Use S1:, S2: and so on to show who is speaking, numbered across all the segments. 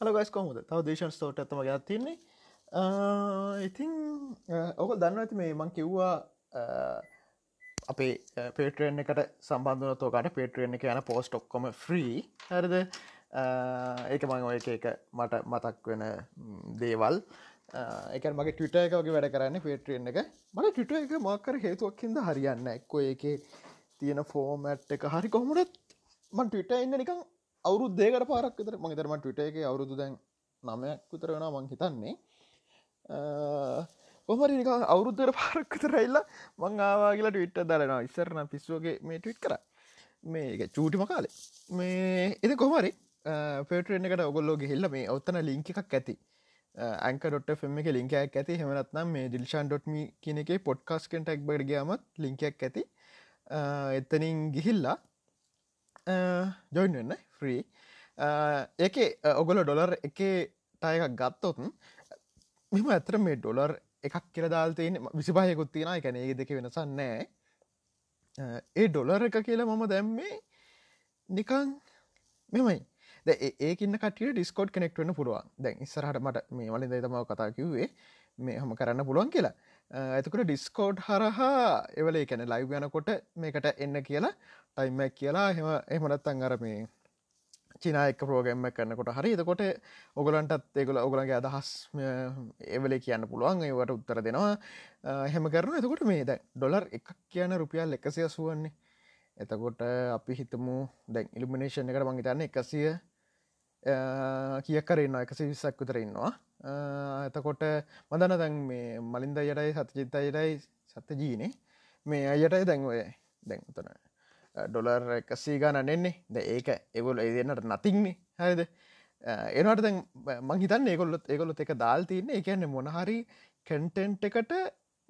S1: හලගස් කොමුද තව දේශන් ස්තෝට ඇතම ගත් තින්නේ ඉතින් ඕක දන්න ඇති මේ මං කිව්වා අපේ පේටරෙන් එකට සම්බන්ධන තෝකට පේටරෙන් එක යන පෝස්ට ඔක්කොම ෆ්‍රී හරිද? ඒක මං ඔය එක මට මතක් වෙන දේවල්. එක මගේ ටිට එක වගේ වැඩ කරන්න පේට්‍රියෙන් එක. මට ටිට එක මක්කර හේතුවක්කින්ද හරියන්න එක්කො එක තියෙන ෆෝමට් එක. හරි කොහොමටත් මන් ටිට ඉන්න නිකං අවුරු දේකට පාරක් තර මගේ තරම ටිට එක අවුරුදු දැන් නමයක් විතර වෙන මං හිතන්නේ. කොමරි නික අවුරුද්දර පාරක්කතරයිල්ලා මං ආවා කියලා ටවිට්ට දරනවා ඉස්සරන පිස්සුවගේ මේ ටවිට් කර. මේ චූටිම කාලේ. මේ එද කොමරි පේටරෙන් එකට ඔගොල්ලෝ ගෙහිල්ල මේ ඔත්තන ලිංක එකක් ඇති. ඇංකට ෆෙම එක ලින්කයක් ඇති. හෙමනත්නම් මේ ඩිල්ෂන්.මි කියන එක පොඩ්කාස්කෙන්ට එක් බඩ ගයාමත් ලිංකයක් ඇති. එත්තනින් ගිහිල්ලා ජොයින් වෙන්න. ෆ්‍රී ඒක uh, uh, ඔගොල ඩොලර් එක ටයකක් ගත්තොතුන් මෙම ඇතර මේ ඩොලර් එකක් කියර දාල්තයන විසිපායකුත් තියෙන එකැන ඒ දෙක වෙනසන්නෑ ඒ ඩොලර් uh, එක කියලා මම දැම්මේ නිකං මෙමයි ඒකන්න කට ඩිස්කෝඩ් කෙනෙක්ට වන්න පුළුවන්. දැන් ඉස්සරහට මට මේ වලින් දතමාව කතා කිව්වේ. මේ හම කරන්න පුළුවන් කියලා. ඇතකට ඩිස්කෝඩ් හරහා එවල එකැන ලයිව් යනකොට මේකට එන්න කියලා ටයිම්මක් කියලා. හෙම එහමනත්තන් අර මේ චිනායක ප්‍රෝගම්ම කරනකොට හරි. එතකොට ඔගලන්ටත් ඒගොල ඔගලන්ගේ අදහස් ඒවලේ කියන්න පුළුවන්. ඒවට උත්තර දෙනවා. හෙම කරන එතකොට මේ දැ ඩොලර් එකක් කියන රුපියල් එකසිය සුවන්නේ එතකොට අපි හිතමු දැන් ඉල්ිමිනේෂන් එකට මංහිතන්න එකසිය කියකරන්න එකසි විස්සක් විතර ඉන්නවා. එතකොට මදන දැන් මේ මලින්ද යටයි සතචිත්ත අයටයි සත්ත ජීනේ මේ අයටයි දැන්වය දැන්තන ඩොලර් එකසී ගාන නෙන්නේ ද ඒක එගොල් එදන්නට නතින්නේ හරිද? එනට දැන් මංහිතන් ඒකොල්ලොත් ඒකොලොත් එක දාල් තියන්නේ. එකන්නේ මොනහරි කැන්ටෙන්ට් එකට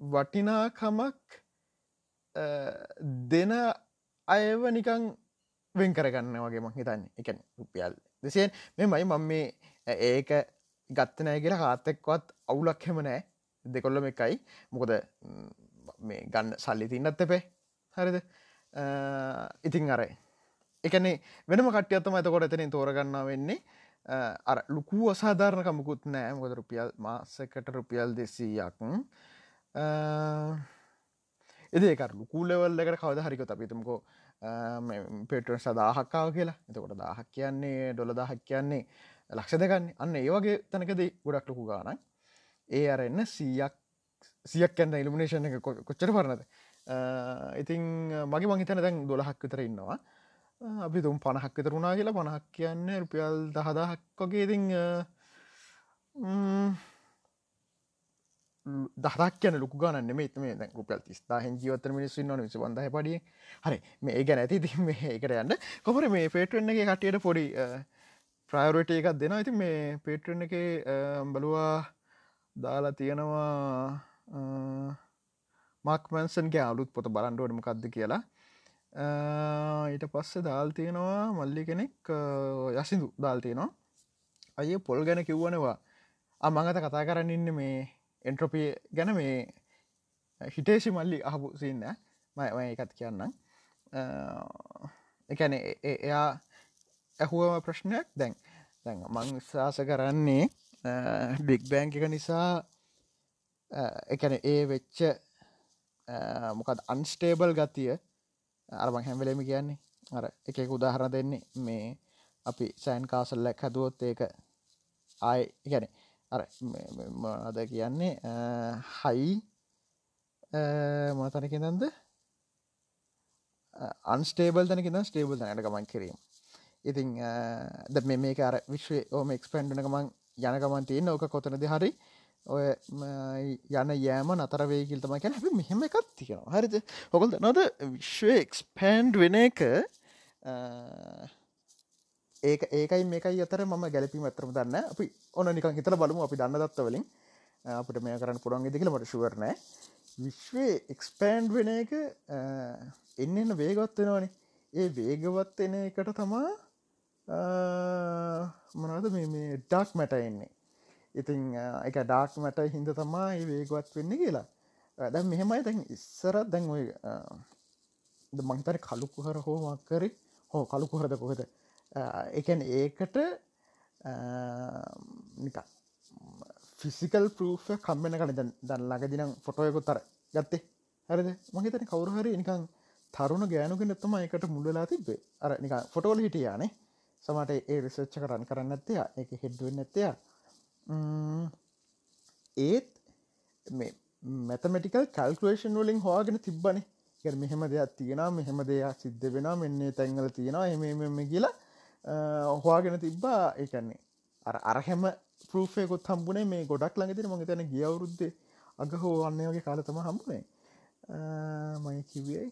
S1: වටිනාකමක් දෙන අයව නිකං වෙන් කරගන්න වගේ මං හිතන්නේ. එකැන රුපියල් දෙසයෙන්. මෙමයි මම මේ ඒක ගත්තනෑ කියලා කාතෙක්වත් අවුලක් හෙම නෑ දෙකොල්ලම එකයි. මොකද මේ ගන්න සල්ලි තින්නත් එපේ. හරිද? ඉතින් අර එකනේ වෙනම කට්‍යත්තම ඇතකොට එතනින් තෝරගන්න වෙන්නේ. අර ලුකු අසාධාරණකමකුත් නෑ. මොකද රුපියල් මාසකට රුපියල් දෙසීයක්. එදේකර ලුකූලෙවල් එකට කවද හරිකොත අපිතුමකෝ පෙටුව සදාහක්කාව කියලා. එතකොට දාහක් කියන්නේ ඩොල දාහක් කියන්නේ ලක්ෂ දෙකන්නේ අන්න ඒවගේ තැනකද ගොඩක් ලොකු ගාන ඒ අරන්න සීයක් සියක් කැන්න ඉල්ිමිනේෂන් එක කොච්චර පරණද? ඉතින් මගේ මහිතන දැන් දොළහක් විතර ඉන්නවා. අපි තුම් පණහක් විතරුණා කියලා. පණහක් කියන්නේ රුපියල් දහදාහක් වගේ. ඉතිං දහක් කියන ලොකු ගන්න මේ මේ දැ රුපියල් තිස්ථා හ ජීවතර මිනිස්සු න්න විස බඳහ පඩිය හරි. මේ ගැන ඇති. ති මේ එකට යන්න. කොමර මේ පේටුවන්නගේ කටියට පොඩි ප්‍රයෝරට එකක් දෙෙන ඇති මේ පේටරන එක බලවා දාලා තියෙනවා මක්මන්සන්ගේ අලුත් පොත බලන්ඩුවටම කක්ද කියලා. ඊට පස්සේ දාල් තියෙනවා මල්ලි කෙනෙක් යසිදු දාල් තියෙනවා. අය පොල් ගැන කිව්වනවා. අමඟත කතා කරන්න ඉන්න මේ එන්ට්‍රොපිය ගැන මේ හිටේසි මල්ලි අහපු සින්න මම එකත් කියන්නම්. එකන එයා ඇහුවම ප්‍රශ්නයක්. දැන් දැන් මං විශවාස කරන්නේ බික් බෑංක එක නිසා එකන ඒ වෙච්ච මොකද අන්ස්ටේබල් ගතිය. අරමං හැම්වලේම කියන්නේ. අර එක උදාහරණ දෙන්නේ. මේ අපි සෑන් කාසල්ලක් හැදුවොත් ඒක ආය ගැන අර අද කියන්නේ? හයි මතනක දන්ද අන්ස්ටේබල් තනක ස්ටේබල් තනට ගමන් කිරීම. ඉතින් ද මේ මේක අර විශ්ව ඕම එක්ස්පන්ඩන ගමන් යනගමන් තියෙන ඕක කොතනද හරි ඔය යන යෑම නතර වේකිල් තම කැන හැි මෙහෙම එකත් තියෙනවා. හරිද? හොකල් නොද විශ්ව එක්ස්පන්ඩ් වෙන එක ඒක ඒකයි මේකයි අතර ම ගැලපීම ඇතරම දන්න අපි ඕන නිකන් හිතල බලමු. අපි දන්න දත්තවලින් අපට මේ කරන්න පුළන් ඉදිකල මට ශුවරනෑ විශ්වේ එක්ස්පෑන්ඩ් වෙන එක එන්න එන්න වේගවත් වෙනවානේ. ඒ වේගවත් එන එකට තමා මොනවද මේ ඩක් මැට එන්නේ. ඉතින් එක ඩාක් මට හින්ද තමා ඒ වේගවත් වෙන්න කියලා. දැ මෙහෙමයි. දැන් ඉස්සරත් දැන් ඔය මංතර කලුකුහර හෝ මක්කරි. හෝ කලුකුහරද කොහෙද? එකන් ඒකට නික ෆිසිකල් ප්‍රූෆ කම්බෙන කන දන් ලඟදිනම් ෆොටෝයකො තර ගත්තේ. හරිද? මහිතන කවරුහරි නිකං තරුණ ගෑනුගෙන එත්තම එකට මුල්ලලා තිබේ අර නික ෆොටෝල හිටියානේ සමට ඒ රිසච්ච කරන්න කරන්න ඇත්තයා එක හෙඩ්ුවෙන් ඇත්තයා ඒත් මේ මැතමටිකල් කල්කලේෂන් වලින් හවාගෙන තිබ්බන. ය මෙහෙම දෙයක් තියෙන මෙහෙම දෙයක් සිද්ධ වෙන මෙන්නේ තැන්ගල තියෙනවා එමම කියලා හවාගෙන තිබ්බා. ඒකන්නේ අර අරහෙම පෘෆයකොත් හම්බුණේ මේ ගොඩක් ළඟතින මඟ තැන ගියවුරුද්ද අග හෝ අන්න වගේ කාලතම හම්බුණේ මය කිවයි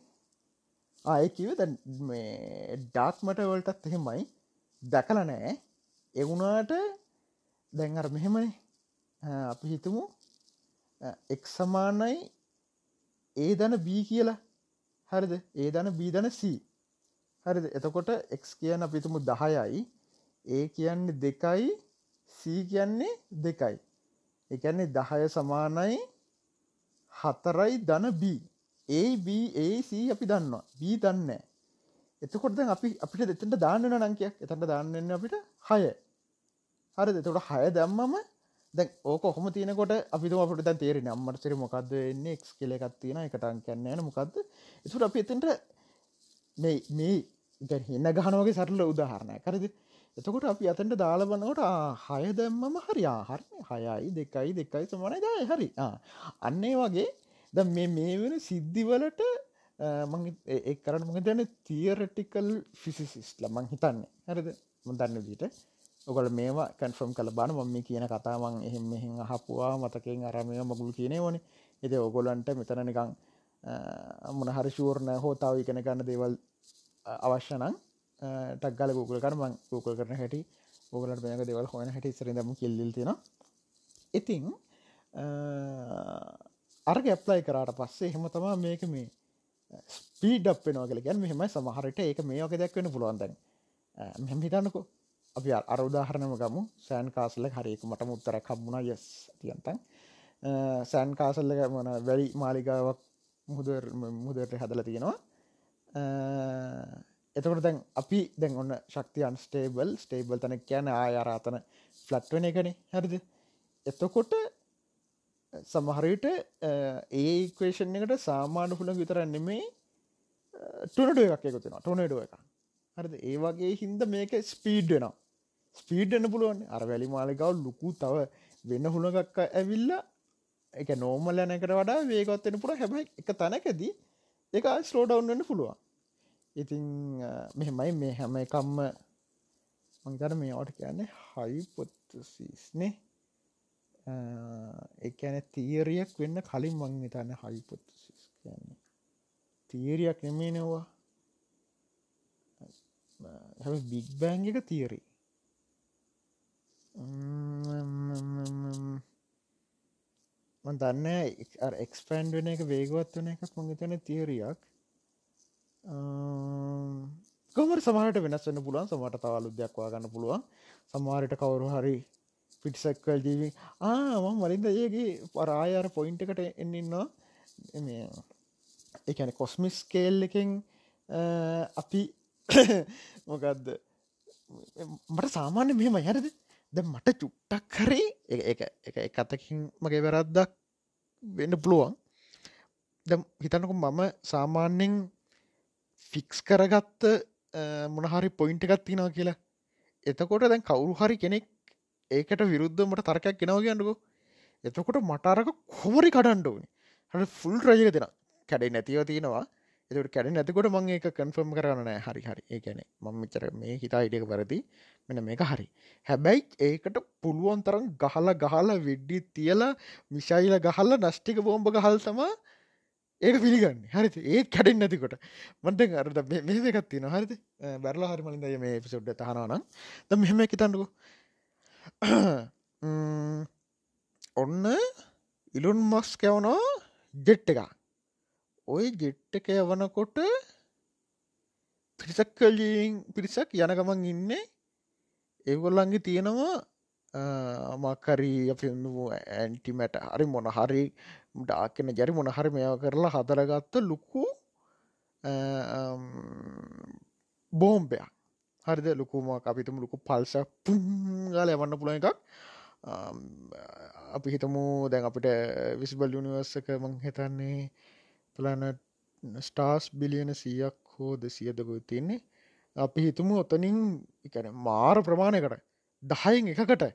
S1: ආය කිව දැ මේ ඩාක්මට වලටත් එහෙමයි. දැකල නෑ. එවුනාට දැන් අර මෙහෙමයි අපි හිතමු එක් සමානයි ඒ දන බී කියලා. හරිද? ඒ දන බීදන සී හරිද? එතකොට එක් කියන අපිතුමු දහයයි. ඒ කියන්නේ දෙකයි සී කියන්නේ දෙකයි. එකන්නේ දහය සමානයි හතරයි දන බී ඒBAC අපි දන්නවා. බී දන්න එතකොට අපි අපිට දෙතට දාන්න නංකයක් එතට දාන්නන්න අපිට හය. හරි දෙතට හය දැම්මම දැ ඕක හොම තියනකොට අපි අපට තේරෙන අම්මට සිරි මොකක්ද එන්නේ එක් කෙලෙකත් තියෙන එකටන් කැන්නන මොකක්ද එතුට අපි එතට මේ මේ ඉන්න ගහනවගේ සරල උදාහරණය කරදි එතකොට අපි අතට දාලබනකොට හය දැම්මම හරියා හරි හයයි දෙකයි දෙකයි සමනයි. දය හරි. අන්නේ වගේ ද මේ මේ වෙන සිද්ධිවලට එක් කරන්න මඟ දැන තියරටිකල් ෆිසිසිස්ල මං හිතන්නේ. හරිද? මදන්න දීට ඔකල මේවා කන්ෆර්ම් කළ බන මම කියන කතාමං එහෙම මෙහින් අහපුවා. මතකෙන් අරමය මගුල් කියනේ වන එති ඔගොලන්ට මෙතන නිකං මොනහරි ශූර්ණ හෝතාව ඉගෙන ගන්න දේවල් අවශ්‍යනං ටක්ගල ගුගල කර මං ගුකල් කරන හැටි ඔගලට මේක දෙවල් හොන හැටි සරදම කෙල්ලිල් තියෙන ඉතිං අර්ග ඇප්ලයි කරාට පස්සේ එහෙම තමා මේක මේ ස්පීඩ් අපෙනවා කළ ගැන් මෙහෙමයි සමහරට ඒක මේ ඕක දැක්වෙන පුළුවන්දන්න මෙහම හිතන්නකෝ අපි අර උදාහරණම ගමු. සෑන් කාසල්ල හරික මට මුත්තර කම්මුණ යස් තියන්තන් සෑන් කාසල්ලක මන වැඩි මාලිගාවක් මුහදර මුදරට හදල තියෙනවා. එතකොට දැන් අපි දැන් ඔන්න ශක්තියන් ස්ටේබල් ස්ටේබල් තන කියන ආයාරාතන ෆ්ලට්වන එකන. හරිද? එතකොට සමහරයට ඒක්වේෂන් එකට සාමාන්‍ය හුළ විතරන්නෙමේ ටනඩ එකක් එකකුතිෙන ටොනඩුව එක හරිද? ඒ වගේ හින්ද මේක ස්පීඩ් වෙනවා. ස්පීඩ්න්න පුළුවන්. අර වැලි මාලිකාව ලොකු තව වෙන්න හුණගක්ක ඇවිල්ල එක නෝමල් යනකට වඩා වේගත්වෙන පුළ හැබයි එක තැනකදී එක ස්ලෝඩවන්න්න පුළුවන්. ඉතිං මෙහෙමයි මේ හැම එකම්ම මංතර මේ අට කියන්නේ හයිපොත්සිස්නේ එකන තීරයක් වෙන්න කලින් මං තන්න හයිපොත්සිස් කියන්නේ. තීරයක් නෙමේ නවා හැ බිග් බෑන් එක තීරී දන්න එක්ස්පන්ඩ් වෙන එක වේගවත් වන එකක් මඟතන තීරයක් කොමර සමහට වෙනස් වන්න පුළුවන්? සමට තවලු දෙයක්වා ගන්න පුළුවන්. සමවාරයට කවරු හරි පිටිසක්කල් ජීවී ආම මලින්ද ඒගේ පරායාර පොයින්ට එකට එන්නන්නවා එකන කොස්මිස් කේල් එකින් අපි මොකක්ද මට සාමාන්‍ය මෙහෙම හැරද? ද මට චුට්ටක් කරේ එක අතකින් මගේ වැරද්දක් වෙන්න පුළුවන්. ද හිතනකු මම සාමාන්‍යෙන් ෆික්ස් කරගත්ත මොනහරි පොයින්ට එකත් තිනවා කියලා. එතකොට දැන් කවුරු හරි කෙනෙක් ඒකට විරුද්ධමට තර්කයක් ගෙනව කියන්නකු. එතකොට මටාරක කොමරි කඩන්ඩ ඕනි. හට ෆුල් රජක දෙෙන කැඩේ නැතිව තියෙනවා. එතට කැඩ නැතිකොට මං ඒක කන්ෆර්ම් කරන්න හරි හරි. ඒකැන මං මිචර මේ හිතා ඉඩක වැරදි. මෙන මේක හරි. හැබැයි ඒකට පුළුවන් තරම් ගහල ගහල විඩ්ඩි තියලා මිශයිල ගහල්ල නෂ්ටික බෝම්භ ගහල් තමා ඒක පිළිගන්න. හරි ඒ කැඩෙන් නැතිකොට. මට අරද මෙම එකත්ති න හරිද? බැරලා හරිමලින්ද මේ පිසුඩ්ඩ තහනනම් ද මෙහෙම එකතන්නකු ඔන්න ඉලුන් මස් කැවනෝ ජෙට් එක ඔය ජෙට්ට කෑවනකොට පිරිසක් කලින් පිරිසක් යන ගමන් ඉන්න. ඒගොල්ලන්ගේ තියෙනවා මකරී අපිවූ ඇන්ටිමැට හරි මොන හරි ඩාකෙන ජරි මොනහරි මෙයා කරලා හදරගත්ත ලොකු බෝම්බයක්. හරිද? ලොකුම අපිතම ලොකු පල්ස පුංගල යවන්න පුළ එකක්. අපි හිතමු දැන් අපිට විස්බල් යුනිවර්සක මං හිතන්නේ පලනට ස්ටාස් බිලියන සීයක් හෝ දෙසියදක තින්නේ අපි හිතුමු ඔතනින් එකන මාර ප්‍රමාණයකට දහයින් එකකට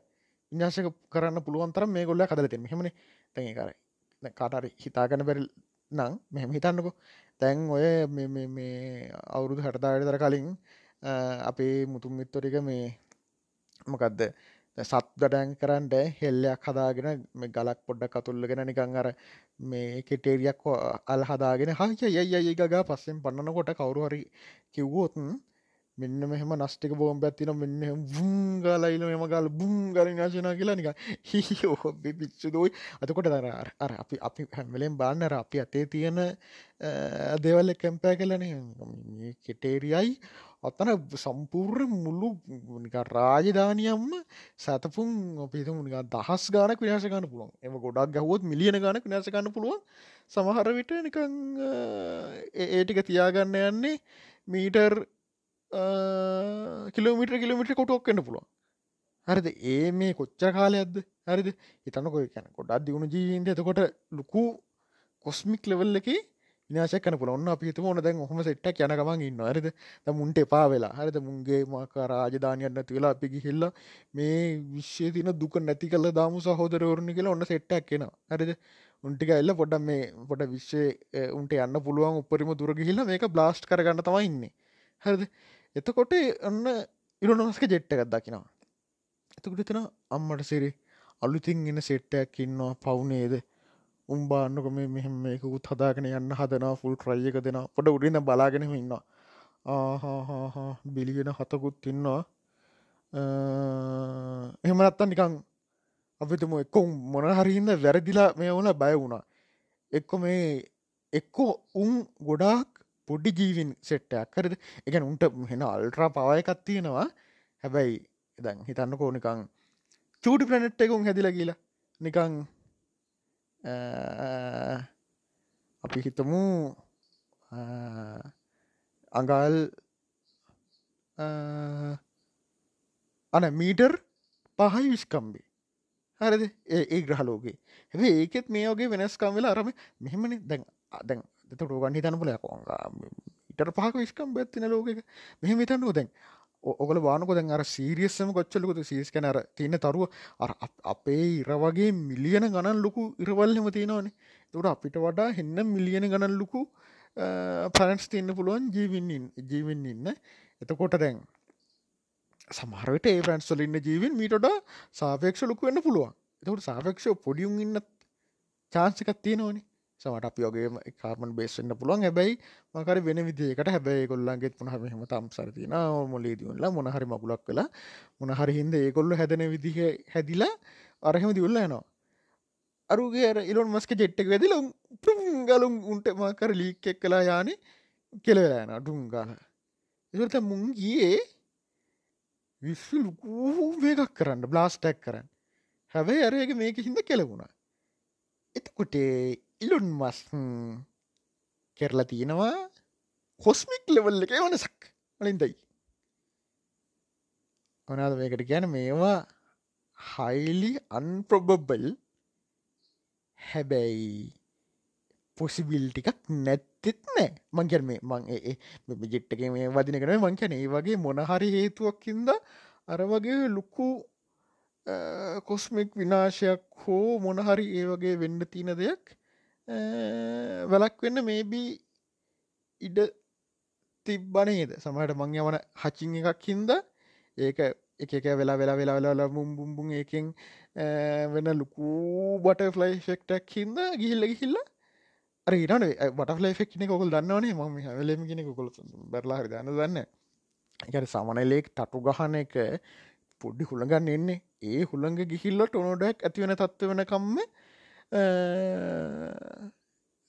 S1: විනාශක කරන්න පුළුවන්තර මේ ගොල්ල කදලති හෙමන තැන් කරයි කාටරි හිතාගන්න බැරි නං මෙහෙම හිතන්නකු තැන් ඔය මේ අවුරුදු හටදායට තර කලින් අපේ මුතුන් මිත්තොරික මේ මොකක්ද සත් ගඩන් කරන්ට හෙල්ලයක් හදාගෙන මේ ගලක් පොඩ්ඩක් කතුල්ලගෙන නිකං අර මේ කෙටේරියක් අල් හදාගෙන හය යයි ගා පස්සෙන් පන්නනකොට කවරු හරි කිව්වෝතුන් මෙන්න මෙහම නස්ටික බෝම් පැත්තින මෙන්න බුංගලයිල මෙම ගල් බුංගල නාශන කියලා නික හිහෝ පිච්චු දෝයි අතකොට දර අර අපි අපි හැමලෙන් බාන්නර අපි අතේ තියෙන දේවල්ල කැම්පෑ කලන කෙටේරියයි අත්තන සම්පූර්ණ මුල්ලු රාජධානියම්ම සැතපුන් අපිතුම දහස් ගානක් විනාශ ගන්න පුළුවන්. එම ගොඩක් ගැහුවොත් මිලියන ගානක් විනාශ ගන්න පුළුවන්. සමහර විට නිකං ඒටික තියාගන්න යන්නේ මීටර් කිලෝමිට කිලමිට කොටක් කන්න පුළුවන්. හරිද? ඒ මේ කොච්ච කාලයක්ද? හරිද? හිතනකො කැන කොඩක් දියුණු ජීන්ද එතකොට ලොකු කොස්මික් ලෙවල් එක විනාශකන පුළොන්න අපි හිතම ඕන දැන් හොම සෙට්ට යන ගමන් ඉන්න හරිද? මුන්ට එපා වෙලා. හරිද? මුන්ගේ මක රාජධානයන්න නැති වෙලා අපි ගිහිල්ල මේ විශ්ෂය තින දුක නැති කල දාමු සහෝදරවරණි කියලා ඔන්න සෙට්ටක් කියෙන හරිද? උන්ටික එල්ල පොඩ මේ පොඩ විශ්ෂය උන්ට යන්න පුළුවන් උපරිම දුරගහිල්ල මේක බ්ලාස්් කරගන්න තමයි ඉන්නේ. හරිද? එතකොට ඔන්න ඉරනොස්ක ජෙට්ට එකක් දකිනවා. එතකොට තින අම්මට සිරි අලුතින් එන්න සෙට්ටයක් ඉන්නවා පවුනේද උම්බාන්නක මේ මෙහෙම මේකුත් හදාගෙන යන්න හදනා ෆුල් ට්‍රයියක දෙෙන පොඩ උඩින්න බලාගෙනම ඉන්න ආහාහා බිලිගෙන හතකුත් ඉන්නවා. එහෙමනත්ත නිකං අපිතුම එක්කොම් මොන හරින්න වැරදිලා මේ වුණ බය වුණා. එක්කො මේ එක්කෝ උන් ගොඩාක් පොඩ්ඩි ජීවින් සෙට්ටයක් කරද එක උන්ට හෙන අල්ට්‍රා පවයකත් තියෙනවා. හැබැයි එදැන් හිතන්න කෝනිකං චූටි ප්‍රනෙට් එකුම් හැදිල කියලා නිකං අපි හිතමු අඟල් අන මීටර් පහයි විස්කම්බේ. හරිද? ඒ ග්‍රහලෝගේ හැ ඒකෙත් මේ වගේ වෙනස්කම් වෙලා අරම මෙහෙමනි. දැන් දැන් දෙත රෝගන් හිතන පුල කොංග ඉට පහක විස්කම් බැත්තින ලෝක මෙහම හිතන්නුව දැන් ඔගල වානක දැන් අර සීරියස්සම කොච්චලකුතු සීස් කැනර තියන්න තරුව අර අපේ ඉරවගේ මිලියන ගණන් ලොකු ඉරවල්හෙම තියෙනවානේ. තුට අපිට වඩා හෙන්න මිලියන ගණන් ලොකු පලන්ස් තියන්න පුළුවන් ජීවින්ඉන්න ජීවින් ඉන්න. එතකොට දැන් සමහරට ඒ ප්‍රන්ස්වලඉන්න ජීවින් මීටඩා සාපේක්ෂ ලොකු වෙන්න පුළුවන්. එතකට සාපේක්ෂ පොඩියුම් ඉන්න චාන්සිකත් තියෙනවානේ. සමට අපි වගේ කාර්මන් බේස්වෙන්න පුළුවන්. හැබැයි මකර වෙන විදිකට හැබැයි කොල්ලන්ගේ පුනහ මෙහම තම් සරතින මොලේ දියුල්ලා මොනහරි මගුලක් කලා මොනහරි හින්ද ඒකොල්ල හැදන විදිහ හැදිලා අරහෙම දිවල්ල යනවා. අරුගේ ඉලොන් මස්ක ජෙට්ටක වෙදිල ගලුම් උන්ට මකර ලීක්කෙක් කලා යානේ කෙලවෙලායන ඩුන්ගාල එත මුන් ගියේ විශ්ව ලුකූ මේකක් කරන්න බ්ලාස්ටැක් කරන්න. හැබැයි අරයක මේක හිද කෙලවුණා. එතකොටේ ඉලුන් මස් කෙරලා තියෙනවා. කොස්මික් ලෙවල් එක වනසක් වලින්දයි. ඕනාද මේකට ගැන මේවා හයිලි අන්ප්‍රොබබල් හැබැයි පොසිබිල් ටිකක් නැත්තෙත් නෑ. මංකර මේ මං ඒ ජෙට්ටක මේ වදින කන මංකැන ඒ වගේ මොනහරි හේතුවක්කින්ද අර වගේ ලුක්කු කොස්මික් විනාශයක් හෝ මොනහරි ඒ වගේ වෙන්න තියන දෙයක් වැලක් වෙන්න මේබී ඉඩ තිබ්බනේද සමට මං යවන හචිං එකක් හින්ද ඒක එක එක වෙලා වෙලා වෙලා වෙලා බුම්බුම්බුන් ඒකෙන් වෙන ලොකූ බට ෆ්ලයි ෆෙක්ටක් හින්ද ගිහිල්ල ගිහිල්ල අර ඉරන බට ෆෙක් කොල් දන්නවනේ ම හලම කෙනෙ කොල් බැරලා හරි දන්න දන්න එකට සමනලෙක් තටු ගහන එක පොඩ්ඩි හුළඟන්න එන්නේ. ඒ හුළඟ ගිහිල්ල ටොනොඩක් ඇතිවෙන තත්ව වෙනකම්ම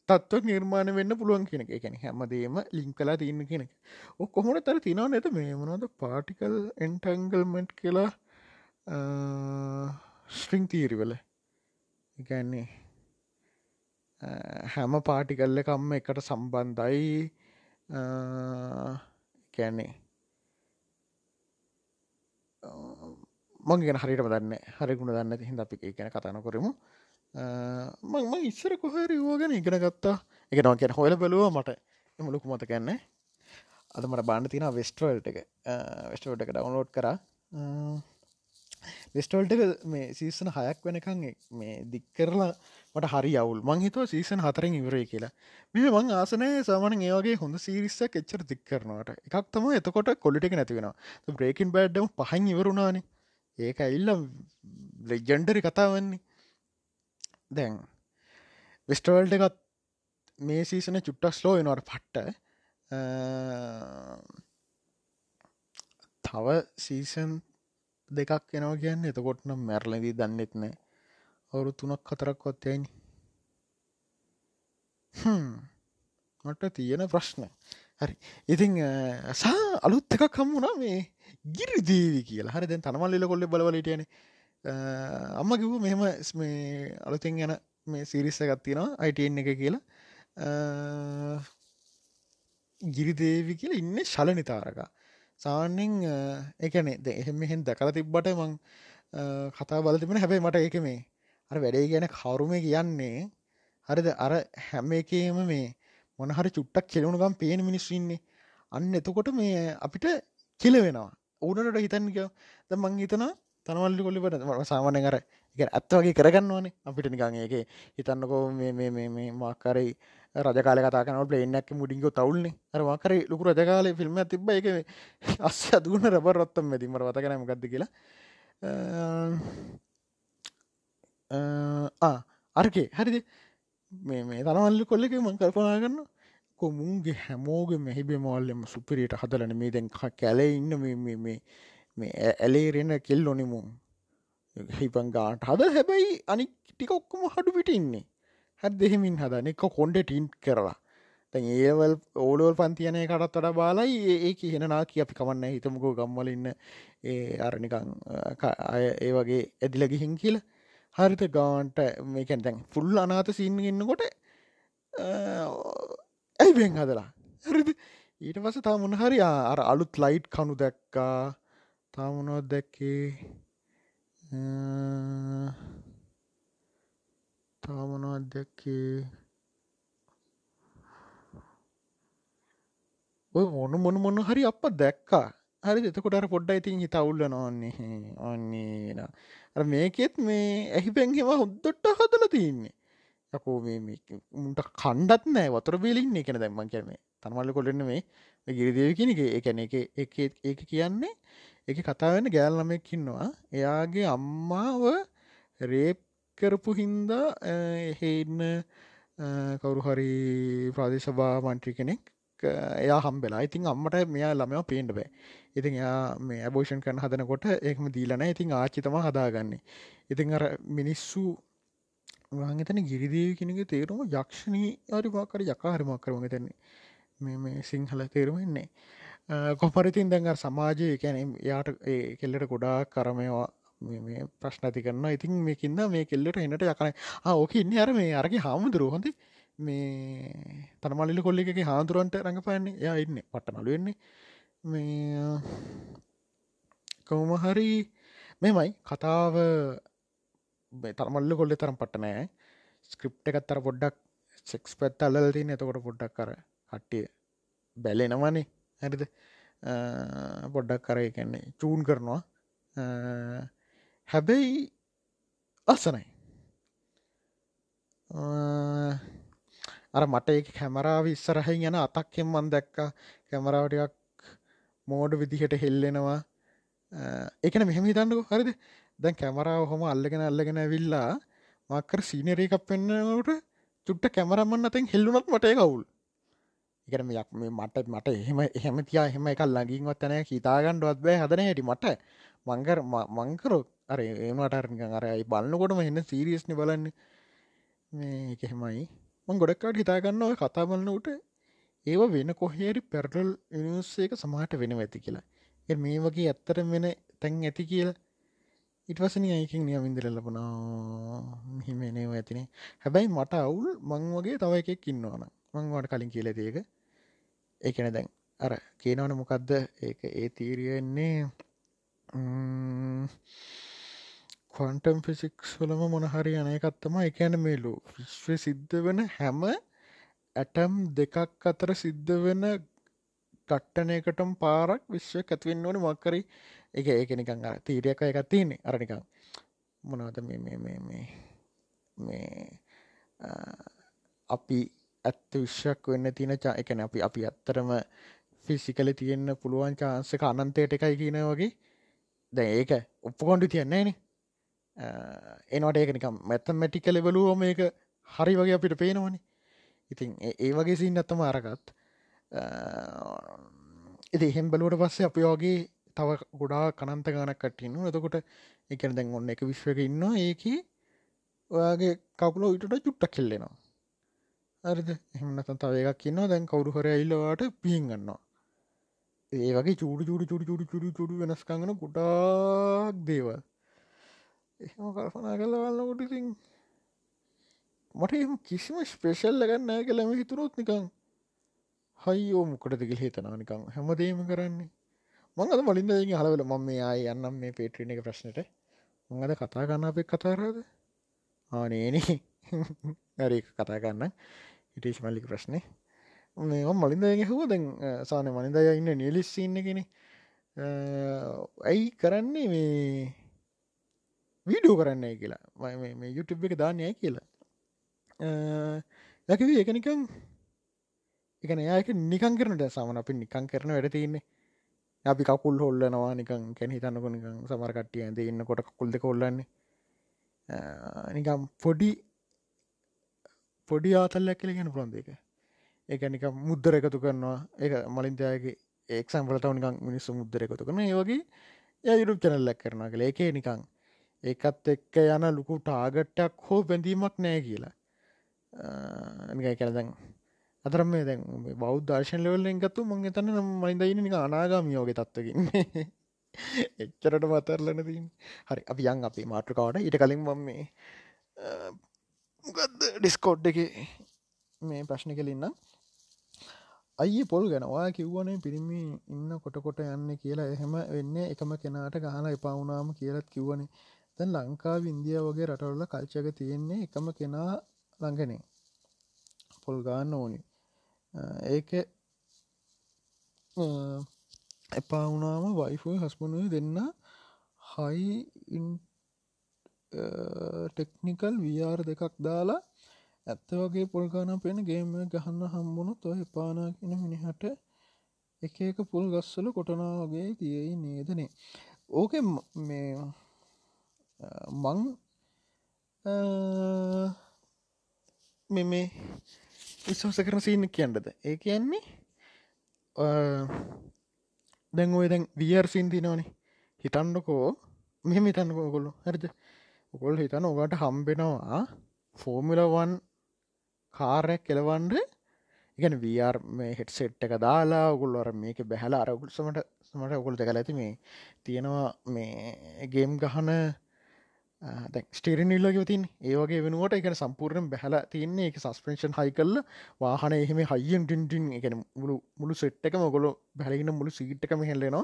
S1: තත්ව නිර්මාණ වෙන්න පුළුවන් කෙනෙ එකැන හැමදේම ලිං කලා තියන්න කෙනෙක්. ඔ කොහොට තර තිනාව නැත මේ මනොද පාටිකල් එන්ටංගල්මට් කියලා ස්ට්‍රිං තීරිවල එකන්නේ හැම පාටිකල්ල කම්ම එකට සම්බන්ධයි. කැන්නේ මංගෙන හරිට දන්න හරිගුණ දන්න හිද අපි ගැන කතාන කරමු මංම ඉස්සර කොහරි වෝගෙන ඉගෙන ගත්තා. එක නොකැන හොල බැලුව මට එම ලොකු මත කැන්නේ අද මට බාන්න තින වෙස්ටවල්ට එක. වෙස්ටවල්ට එක ඩවන්ලෝඩ් කර. වෙස්ටවල්ට එක මේ සීසන හයක් වෙනකං මේ දික් කරලා මට හරි අවුල්. මංහිතුව සීසන් හතරෙන් ඉවරේ කියලා. මේ මං ආසනය සාමන ඒවගේ හොඳ සිරිස්සක් එච්චර දික් කරනවට. එකක් තම එතකොට කොලිට නැතිවෙන බ්‍රේකින් බෑඩ්ඩම පහන් ඉවරුණානේ. ඒක ඇල්ල ලෙජන්ඩරි කතාවන්නේ දැන් වෙස්ටවල්ට එකත් මේ සීසන චුට්ටක් ස්ලෝ නොට පට්ට. තව සීසන් දෙකක් එනවා කියන්න. එතකොට නම් මැරලදී දන්නෙත් නෑ. අවුරු තුනක් කතරක් වත්තයනි මට තියෙන ප්‍රශ්න. හරි. ඉතිං සා අලුත් එකක් කම්මුණා මේ ගිරි දීවි කියලා. හරි. දැන් තනමල්ලිල කොල්ල බලවලටයන අම්ම කිව්ව මෙහෙම මේ අලුතින් යන මේ සිරිස්ස ගත්තිනවා අයිටන් එක කියලා. ගිරිදේවි කියල ඉන්න ශලනි තාරක. සාන්නෙන් එකනේ ද එහෙම මෙහෙන් දැකල තිබ්බට මං කතා බල තිබෙන හැබැයි මට ඒක මේ අර වැඩේ ගැන කවරුම කියන්නේ හරිද? අර හැම එකේම මේ මොනහරි චුට්ටක් කෙලවුණුගම් පේන මිනිස්සුන්නේ අන්න එතකොට මේ අපිට කෙලවෙනවා. ඕනට හිතන්ක ද මං හිතනා තනවල්ලි කොල්ලිපට සාමානය කර එක ඇත්ත වගේ කරගන්නවනේ අපිට නිකං ඒක හිතන්නකෝ මේ මාකරයි රජකාල කතාකන පලේනක් මුඩිග තවල්න්නේ අර මාකර ලොකු රජකාල ෆිල්ම් තිබ එක අස්ස අදුගන රබ රොත්තම් මැතිමට වතකනම ගද කියලා. අර්කේ හරිද? මේ මේ තනවල්ලි කොල්ලෙක මං කල්පනා කරන්න කොමුන්ගේ හැමෝග මෙහිබේ මෝල්ලෙම සුපිරියට හදලන මේ දැන් කැලේ ඉන්න මේ ඇලේරෙන කෙල් ඔනිමුම් හිපන් ගාට හද. හැබැයි අනි ටික ඔක්කොම හඩු පිට ඉන්නේ. හැත් දෙහෙමින් හදන එක කොන්ඩ ටින්් කරලා. තැන් ඒවල් ඕලෝල් පන්තියනය කටත් වඩ බාලයි. ඒ කියහෙනනා කිය අපි කමන්න හිතමකෝ ගම්වලඉන්න ඒ අරනිකං අය ඒ වගේ ඇදිල ගිහින් කියල. හරිත ගාන්ට මේකැන් දැන් ෆුල් අනාත සින්න ඉන්නකොට ඇයි බෙන් හදලා? හරිද? ඊට පස තා මොනහරි අර අලුත් ලයිට් කනු දැක්කා. තාමනොත් දැක්කේ? තාමනොත් දැක්කේ? ඔය මොන මොන මොන හරි අප දැක්කා. හරි එතකොට පොඩ්ඩ ඉතින් හිත අවුල්ල නොන්නේ ඔන්නේ අර මේකෙත් මේ ඇහි පැන්හෙම හොද්දොට්ට හදල තියන්නේ යකෝ මේ මුන්ට කණ්ඩත් නෑ. වතර බේලින්න එකන දැම්මන් කියරම තනමල්ල කොලන්න මේ ගිරිදව කියන එක. එකන එක ඒක කියන්නේ එක කතාවන්න ගෑල් ළමෙක්කින්නවා එයාගේ අම්මාව රේප් කරපු හින්දා එහෙන්න කවුරු හරි ප්‍රාදේශභා මන්ට්‍රි කෙනෙක් එයා හම්බෙලා. ඉතින් අම්මට මෙයා ළමව පේන්ට බෑ. ඉතින් එයා මේ ඇබෝෂන් කරන හදනකොට ඒකම දීලන ඉතින් ආචිතම හදාගන්නේ. ඉතින් අර මිනිස්සු වාගතන ගිරිදේ කෙනක තේරුම යක්ෂණී අරිවාකර යකාහරමක් කරම තන්නේ මේ මේ සිංහල තේරුමෙන්නේ කොපරිතින් දැඟ සමාජය කැන යාට ඒ කෙල්ලට ගොඩා කරමයවා මේ ප්‍රශ්න ඇති කරන්න ඉතින් මේකින්ද මේ කෙල්ලට එන්නට යකන ඕක ඉන්න අර මේ අරගේ හාමුදුරුව හොඳ. මේ තනමල්ලි කොල්ලි එක හාදුරුවන්ට රඟපයන්නේ යා ඉන්න පට නලුවෙන්නේ මේ කවුම හරි මෙමයි කතාව තරමල්ල කොල්ල තරම් පට නෑ. ස්ක්‍රිප් එකත්තර පොඩ්ඩක් සෙක්ස් පැත් අල්ලතින එතකොට පොඩ්ඩක් කර කට්ටිය බැලෙනවනේ. හැරිද? පොඩ්ඩක් කර කියන්නේ චූන් කරනවා. හැබැයි අසනයි. අර මට ඒ කැමරාව ඉස්සරහහින් යන අතක්කෙන් මන් දැක්ක. කැමරාවටයක් මෝඩ විදිහට හෙල්ලෙනවා. එකන මෙහෙම හිතන්නක. හරිද? දැන් කැමරාව හොම අල්ලගෙන අල්ලගෙන විල්ලා මක්කර සීනරේකක් පෙන්න්නට චුට්ට කැමරම්මන්න අතෙන් හෙල්ලුනත් මටේ කවුල් එකන යක් මේ මට මට එහෙම එහෙම තියා එහෙම එක ලඟින්වත් තැන හිතාගණ්ඩුවත් බෑ හදන හැටි මට මංකර මංකරොත් අර ඒමට අරනික අරයි බලන්නකොටම එන්න සීරියස්න බලන්න මේ එකහෙමයි මං ගොඩක්කාට හිතාගන්න ඔය කතා බලන්නට ඒව වෙන කොහේරි පැරටල් නිසේක සමහට වෙන ඇති කියලා. එ මේ වගේ ඇත්තට වෙන තැන් ඇති කියලා. ඉටවසන අයකින් නියමින්දර ලබනා හිමනව ඇතිනේ හැබැයි මට අවුල් මං වගේ තව එකෙක් ඉන්නවාන මංවට කලින් කියල දේක ඒකන දැන් අර කියනවන මොකක්ද ඒක ඒ තීරියෙන්නේ කොන්ටම් ෆිසික්ස් වලම මොනහරි අනයකත්තම එකන මේලු විශ්ව සිද්ධ වන හැම ඇටම් දෙකක් අතර සිද්ධ වෙන ගට්ටනයකටම් පාරක් විශ්ව ඇතිවෙන්න ඕන. මක්කරි එක ඒක නිකං තීරයක එකක් තියන්නේ. අරනිකං මොනවද මේ මේ අපි ඇත්ත විශ්යක් වෙන්න තියන චා එකන අපි අපි ඇත්තරම ෆිසිකල තියෙන්න්න පුළුවන් චාන්සක අනන්තයට එකයි කියන වගේ. දැ ඒක ඔප්පකොන්ඩු තියන්නේ නේ එනවට ඒක නිකම් මැත්තමැටික ලෙවලුව මේක හරි වගේ අපිට පේනවනි. ඉතින් ඒ වගේ සින් ඇත්තම අරගත්. එති එහෙම් බලුවට පස්සේ අපි වගේ තව ගොඩා කනන්ත ගනක් කටන්න එතකොට එකන දැන් ඔන්න එක විශ්වක ඉන්න ඒක ඔයාගේ කපුලෝ ඉටට චුට්ටක් කෙල්ලෙනවා. අරිද එහමනත තව එකක් කියන්න දැන් කවුරු හර ඉල්ලවාට පින් ගන්නවා. ඒ වගේ චූඩ චූඩ චුඩි චුඩි චුඩි චුඩි වෙනස්කඟන ගොඩාක් දේවල්. එහෙම කල්පනා කල්ල වන්නකොට ඉතින් මට එම කිසිම ස්පේෂල් ලගන්න කළම හිතුරොත් නිකං හයිෝ මොකට දෙකල් හිතනා නිකං හැමදේම කරන්නේ. මංගද මලින්දගේ හලවල මම මේ ආය යන්නම් මේ පේට්‍රීන එක ප්‍රශ්නයට මඟද කතා ගන්න අපේ කතාරාද ආනේනේ හරි කතා ගන්න ඉටේශ් මල්ලික ප්‍රශ්නය මේ මලින්දගේ හෝ දැන් සාන මනිදය ඉන්න නිලිස්සින්න කෙනෙ. ඇයි කරන්නේ මේ වීඩියෝ කරන්න කියලා? මේ YouTube එක දාන්නය කියලා? යකව එක නිකං එකන ඒක නිකන් කරනට සමන අපි නිකං කරන වැඩ තියන්නේ. අපි කකුල් හොල්ලනවා නිකන් කැන හිතන්නක නිකං සමරකට්ටිය ඇද ඉන්න කොට කකුල්ද කොල්ලන්නේ නිකම් පොඩි පොඩි ආතල්ලක් කියල ගැන පුළොන්ද එක එක නික මුද්දර එකතු කරනවා. ඒ මලින්තයාගේ ඒක්සම්පලටව නිකං මිනිස්සු මුද්දර එකතු කරන ඒ වගේ යුරුප චැනල්ලක් කරනවා කළ එකේ නිකං ඒකත් එක්ක යන ලොකු ටාගට්ටක් හෝ බැඳීමක් නෑ කියලා. නිකයි කැල දැන් අතර මේ දැන් බෞද්ධ දර්ශන ලෙවල්ලෙන් ගත්තු මං තන්න මයිදයින නික අනාගාමියෝගේ තත්වකින් එච්චරට මතරලන තින් හරි අපි යන් අපේ මාට්‍රකාවට ඊට කලින් මම මේ ගද ඩිස්කෝඩ් එක මේ ප්‍රශ්න කලින්නම් අයි පොල් ගැනවා කිව්වනේ පිරිමි ඉන්න කොට කොට යන්න කියලා. එහෙම වෙන්න එකම කෙනාට ගහන එපවුනාම කියලත් කිව්වනේ. දැන් ලංකාව ඉන්දිය වගේ රටවල්ල කල්චක තියෙන්නේ එකම කෙනා ළඟනේ. පොල් ගාන්න ඕනි. ඒක එපා වුනාම වයිෆෝ හස්බනුව දෙන්න හයි ටෙක්නිකල් වියාර දෙකක් දාලා ඇත්ත වගේ පොල්ගාන පෙන ගේම ගහන්න හම්බුණු තො එපානා කෙන මිනිහට එක එක පුල් ගස්සල කොටනා වගේ තියෙයි නේදනේ ඕක මේ මං මෙ මේ විශ්වාස කරන සීන කියන්නද? ඒ කියන්නේ දැන් ඔය දැන් වියර් සින්තිනවනේ හිතන්නකෝ. මෙහෙම හිතන්නකෝ කොල්ලු හරිද? ඔකොල් හිතන ඔකට හම්බෙනවා ෆෝමිලවන් කාරයක් කෙලවන්ඩ ඉගන වර් මේ හෙට සෙට් එක දාලා ඔකුල්වර මේක බැහල අරකුල් සමට සමට ඔකුල් දෙකල ඇති මේ තියෙනවා මේ ගේම් ගහන ස්ටේරනිල්ලක තින් ඒවගේ වෙනුවට එක සම්පූර්ණ බැහල තියන්නේ. එක සස්පෙන්ෂන් හයි කල්ල වාහන එහෙම හයිියෙන් ටින්ටින් එක මුළු මුළු සෙට්ක මොගොල බැලගෙන මුළු සිගිට්කම හෙල්ලෙනවා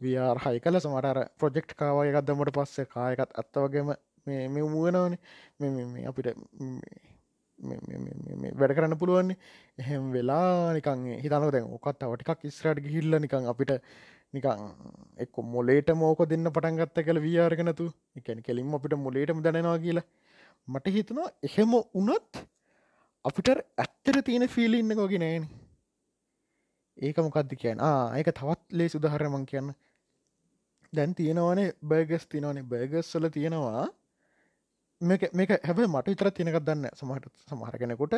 S1: වර් හයි කල සමටර ප්‍රජෙක්් කාවයකත් දමට පස්සේ කායකත් අත්තවගේම මේ මුවනවන මේ අපිට වැඩ කරන්න පුළුවන්නේ. එහෙම වෙලා නිකන් හිතනක දැන් ඔකත් තවටිකක් ඉස්රට ගිහිල්ල නිකං අපිට නිකං එක් මොලේට මෝක දෙන්න පටන්ගත්ත කළ ව්‍යාර්ගනතු එකැන කෙලින්ම අපිට මොලේටම දැනවා කියලා. මට හිතනවා එහෙම උනොත් අපිට ඇත්තර තියෙන ෆිලි ඉන්න කොගෙනෑන ඒක මොකක්ද කියන්න? ඒක තවත් ලේ සුදහරමං කියන්න. දැන් තියෙනවනේ බර්ගස් තිනවනේ බර්ගස් වල තියෙනවා මේක හැබ මට විතර තියනකක් දන්න සමහට සමහර කෙනෙකුට.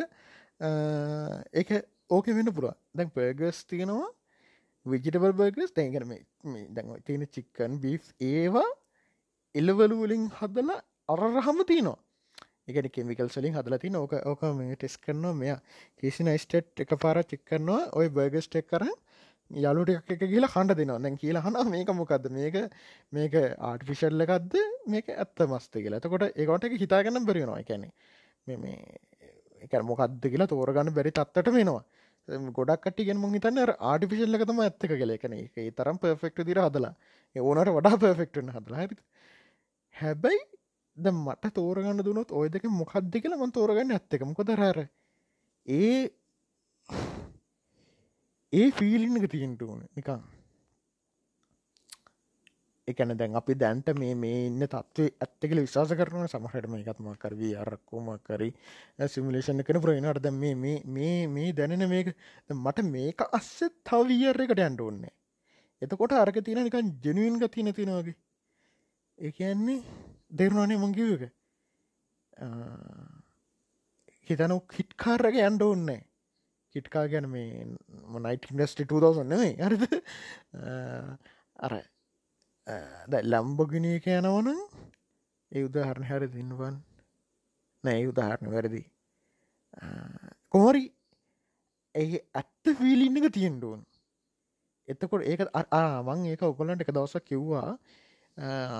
S1: ඒක ඕක වෙන්න පුර දැන් පර්ගස් තියෙනවා. විජිටබල් බර්ගස් තැන්ගරම දැන් තියෙන චික්කන් බි් ඒවා එල්ලවලු වලින් හදලා අරරහම තියනවා එක කෙමිකල් සලින් හදල තින ඕක ඕක මේ ටෙස් කරනවා. මෙයා කිසින ස්ටට් එක පාර චික් කරනවා. ඔය බර්ගස්ටෙක් කරන්න යාලුට එක කියලා කණ්ඩ දෙනවා. දැන් කියලා හන මේක මොකක්ද මේක මේක ආර්ටිෆිෂල්ල එකක්ද? මේක ඇත්ත මස්ත කියලා. තකොට ඒකොට එක හිතාගන්න බැරිෙනවා එකැනෙ මේ එක මොකක්ද කියලා තෝරගන්න බැරි තත්වට වෙනවා ගොඩක් කටිගෙන් ම හිතන්න ආටිෆිශල්ල එකතම ඇත්තක කළ එකන ඒ තරම් පර්ෆෙක්ට දිර හදලා ඕනට වඩා පර්ෆෙක්ටන හදලා. හරි හැබැයි ද මට තෝරගන්න දුනොත් ඔය දෙක මොකක්ද කියලා මන් තෝරගන්න ඇත්තක මොකදරර ඒ ඒ ෆිලින් එක තියෙන්ට ඕන. නිකං එකන දැන් අපි දැන්ට මේ මේ ඉන්න තත්ව ඇත්තකල විශවාස කරන සමහටම එකත්ම කරවී අරක්කෝම කරි සිමිලේෂන් කන ප්‍රයනට දැ මේ මේ මේ දැනෙන මේක මට මේක අස්ස තවවියර් එකට ඇන්ඩ ඕන්නේ එතකොට අරක තියෙන නිකන් ජනුවන් ගතින තිනවාගේ ඒ කියන්නේ දෙරුණනේ මංකිවක හිතනු හිට්කාරග ඇන්ඩ ඕන්නේ කිට්කා ගැන මේ මොනයිට ඉන්ඩස්ටි 2000 නෙවෙයි හරිද? අර ද ලම්බගිනය යනවන ඒ උදාහරණ හැර දින්නුවන් නෑ උදාහරණ වැරදි. කොමරි ඇ ඇත්ත ෆිලින්න එක තියෙන්ඩුවන් එතකොට ඒක ආමං ඒක ඔකොලන්ට එක දවසක් කිව්වා.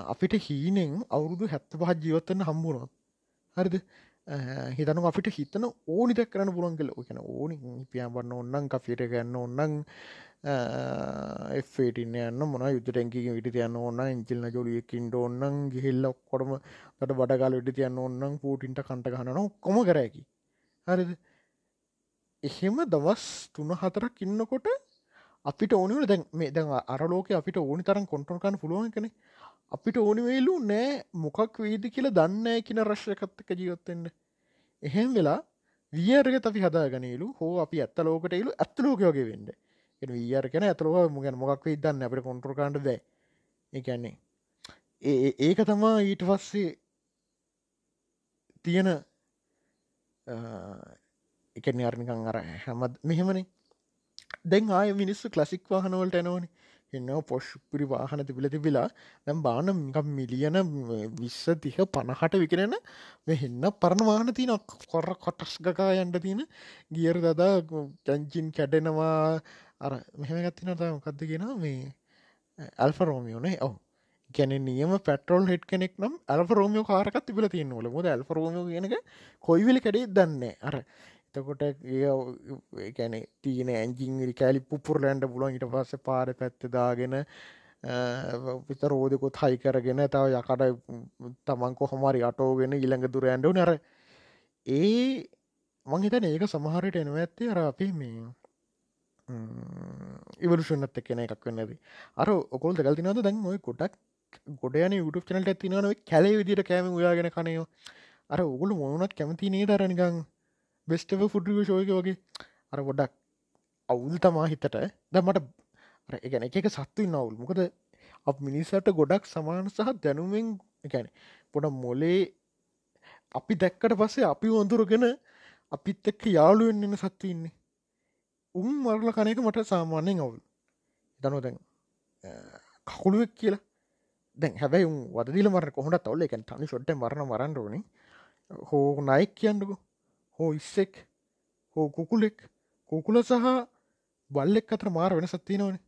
S1: අපිට හීනෙන් අවුරුදු හැත්ත පහ ජීවත්තන්න හම්බුණොත් හරිද? හිතනු අපිට හිතන ඕනි දෙක් කරන්න පුළන් කල ඕකන ඕනි පියම්බන්න ඔන්නන් කෆිට ගන්න ඔන්නන් එෆේටන්න යන්න මොන යුද්ධ ටැන්කික විට තියන්න ඕන්න ඉංචිල්න ජොලියකින්ට ඔන්නන් ගිහිල්ල කොටම ට බඩගල විට තියන්න ඔන්නන් පූටින්ට කන්ට ගහන කොම කරැකි හරිද? එහෙම දවස් තුන හතරක් ඉන්නකොට අපිට ඕනිවල දැන් මේ දැන් අරලෝක අපිට ඕනි තරම් කොන්ට්‍රෝල්කන්න පුළුවන් කෙනෙ අපිට ඕනිවෙලු නෑ මොකක් වීද කියලා දන්න කියන රශ්යකත්තක ජීවත්තෙන්ට එහෙම වෙලා වියර්ග අපි හදාගනලු හෝ අපි ඇත්ත ලෝකට එලු ඇත්ත ලෝක වගේ වෙන්න. එ වියර් කෙන ඇතුලව මුගැන මොකක් වේ දන්න අපට කොන්ට්‍රකාන්ට දෑ එකන්නේ ඒ ඒක තමා ඊට පස්සේ තියෙන එක අර්මිකං අර හැමත් මෙහෙමනේ. දැන් ආය මිනිස්සු කලසික් වාහනවලට ඇනවනේ එන්න පොෂ් පිරි වාහන තිබිල තිබිලා දැම් බාන මිලියන විස්ස තිහ පණහට විකරෙන මෙහෙන්න පරණ වාහන තියන කොර කොටස් ගකා යන්ට තියෙන ගියර දදා කැංචින් කැඩෙනවා. අර මෙහෙම ගත්තින මොකක්ද කියෙන මේ ඇල්ෆ රෝමියෝනේ ඔව. ගැන නියම පටරල් හෙට් කෙනෙක් නම් ඇල්ෆ රෝමියෝ කාරකත් තිබල තියන්නවල මුද ඇල්ෆ රෝමියෝ කියනක කොයිවිලි කැඩේ දන්නේ අර එතකොට ඒකැන තියන ඇන්ජිං කෑලි පුපුරලෑන්ට පුලුවන් ඉට පස්ස පාර පැත්තදාගෙන පිත රෝධකොත් හයි කරගෙන තව යකට තමන් කොහොමරි අටෝගෙන ඉළඟ දුර ඇන්ඩු නර ඒ මංහිතන ඒක සමහරයට එනව ඇත්තේ අර අපි මේ ඉවරුෂනත් කෙන එකක් වන්නද අර ඔකොල් දෙකල් තිනද දැන් ඔය කොටක් ගොඩයන යුට චනට ඇතිනව කැලේ විදිට කෑම උයාගෙන කනයෝ අර ඔගුලු මොනුනත් කැමති නේ දරනිකං බෙස්ටව ෆුඩිය ශෝයක වගේ. අර ගොඩක් අවුල් තමා හිතට. දමට එකන එක සත්තුයි නවුල් මොකද අප මිනිස්සට ගොඩක් සමාන සහ දැනුවෙන් එකැන පොඩ මොලේ අපි දැක්කට පස්සේ අපි වඳුරගෙන අපිත් එක්ක යාළුවෙන් එන්න සත්තු ඉන්නේ. උන් මරල කනක මට සාමාන්‍යයෙන් අවුල්. දනු දැන් කකුළුවක් කියලා. දැන් හැබැයි වදදිල මර කොහොට තවල එකන් තනි ොට්ට මරණ මරන්නරෝනි හෝ නයික් කියන්නකු. හෝ ඉස්සෙක් හෝ කුකුලෙක් කුකුල සහ බල්ලෙක් අතර මාර වෙනසත් තියෙනවන.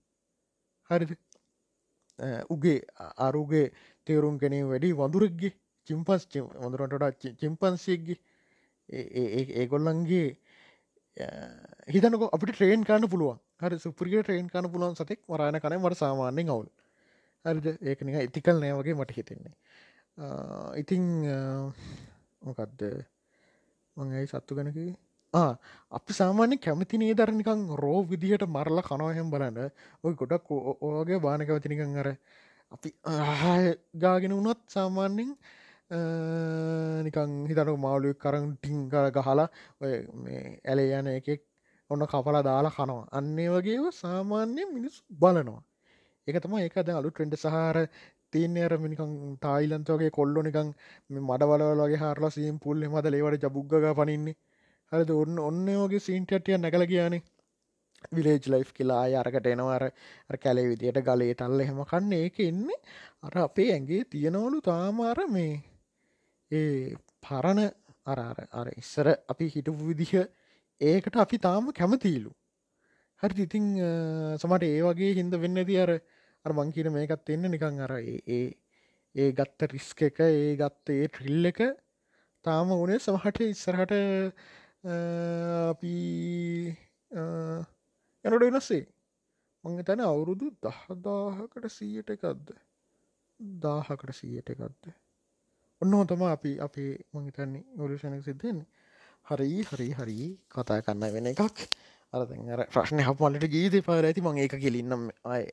S1: හරිද? උගේ අරුගේ තේරුම් කෙනේ වැඩි වඳුරක්ගේ චිම්පස් වඳුරටට චිම්පන්සියක්ගේ. ඒගොල්ලන්ගේ හිතනක අපට ට්‍රේන් කාන්න පුළුවන්. හරි සුපරිය ට්‍රේන් කාන පුළුවන් සතෙක් වරාණ කන මට සාමාන්‍යෙන් අවුල්. හරිද? ඒක නික ඉතිකල් නෑ වගේ මට හිතෙන්නේ. ඉතිං මොකක්ද මං ඇයි සත්තු ගැනකි අපි සාමාන්‍ය කැමති නේ දරනිකං රෝ විදිහට මරලා කනවහෙම් බලන්න. ඔය ගොඩක් ඕගේ බානකවතිනිකං අර අපි ගාගෙන වුණොත් සාමාන්‍යෙන් නිකං හිතනු මාලුව කරන් ටිං කර ගහලා ඔය ඇලේ යන එකෙක් ඔන්න කපලා දාලා කනවා. අන්නේ වගේ සාමාන්‍ය මිනිස් බලනවා. එක තම ඒකද අලු ට්‍රෙන්ඩ සහර තියන්නේ අර මිනිකං තායිලන්තවගේ කොල්ලො නිකං මඩවල වගේ හරලා සීම් පුල්ල මද ලේවට ජබුග්ග පනින්නේ. හරිද ඔන්න ඔන්න වගේ සීන්ටටිය නැකල කියනේ විලේජ් ලයිෆ් කියලා අරකට එනවාර කැලේ විදියට ගලේ තල්ල එහෙම කන්න. ඒක එන්නේ අර අපේ ඇගේ තියෙනවලු තාමාර මේ ඒ පරණ අර අර ඉස්සර අපි හිටපු විදිහ ඒකට අපි තාම කැමතිීලු. හරි ඉතිං සමට ඒ වගේ හින්ද වෙන්න ති අර අර මංකීට මේකත් එන්න නිකං අර ඒ ඒ ගත්ත රිස්ක එක ඒ ගත්ත ඒ ට්‍රිල් එක තාම ඕනේ සමහට ඉස්සරහට අපි යනට වෙනස්සේ. මං තැන අවුරුදු දහදාහකට සීයට එකක්ද? දාහකට සීයට එකක්ද? ඔන්න හොතම අපි අපේ මංහිතන්නේ ඔලුෂණක සිද්ධෙන්නේ හරි හරි හරි. කතා කන්න වෙන එකක්. අර ප්‍රශ්න හ මලට ගීත පාර ඇති මං ඒක කෙලින්නම් අය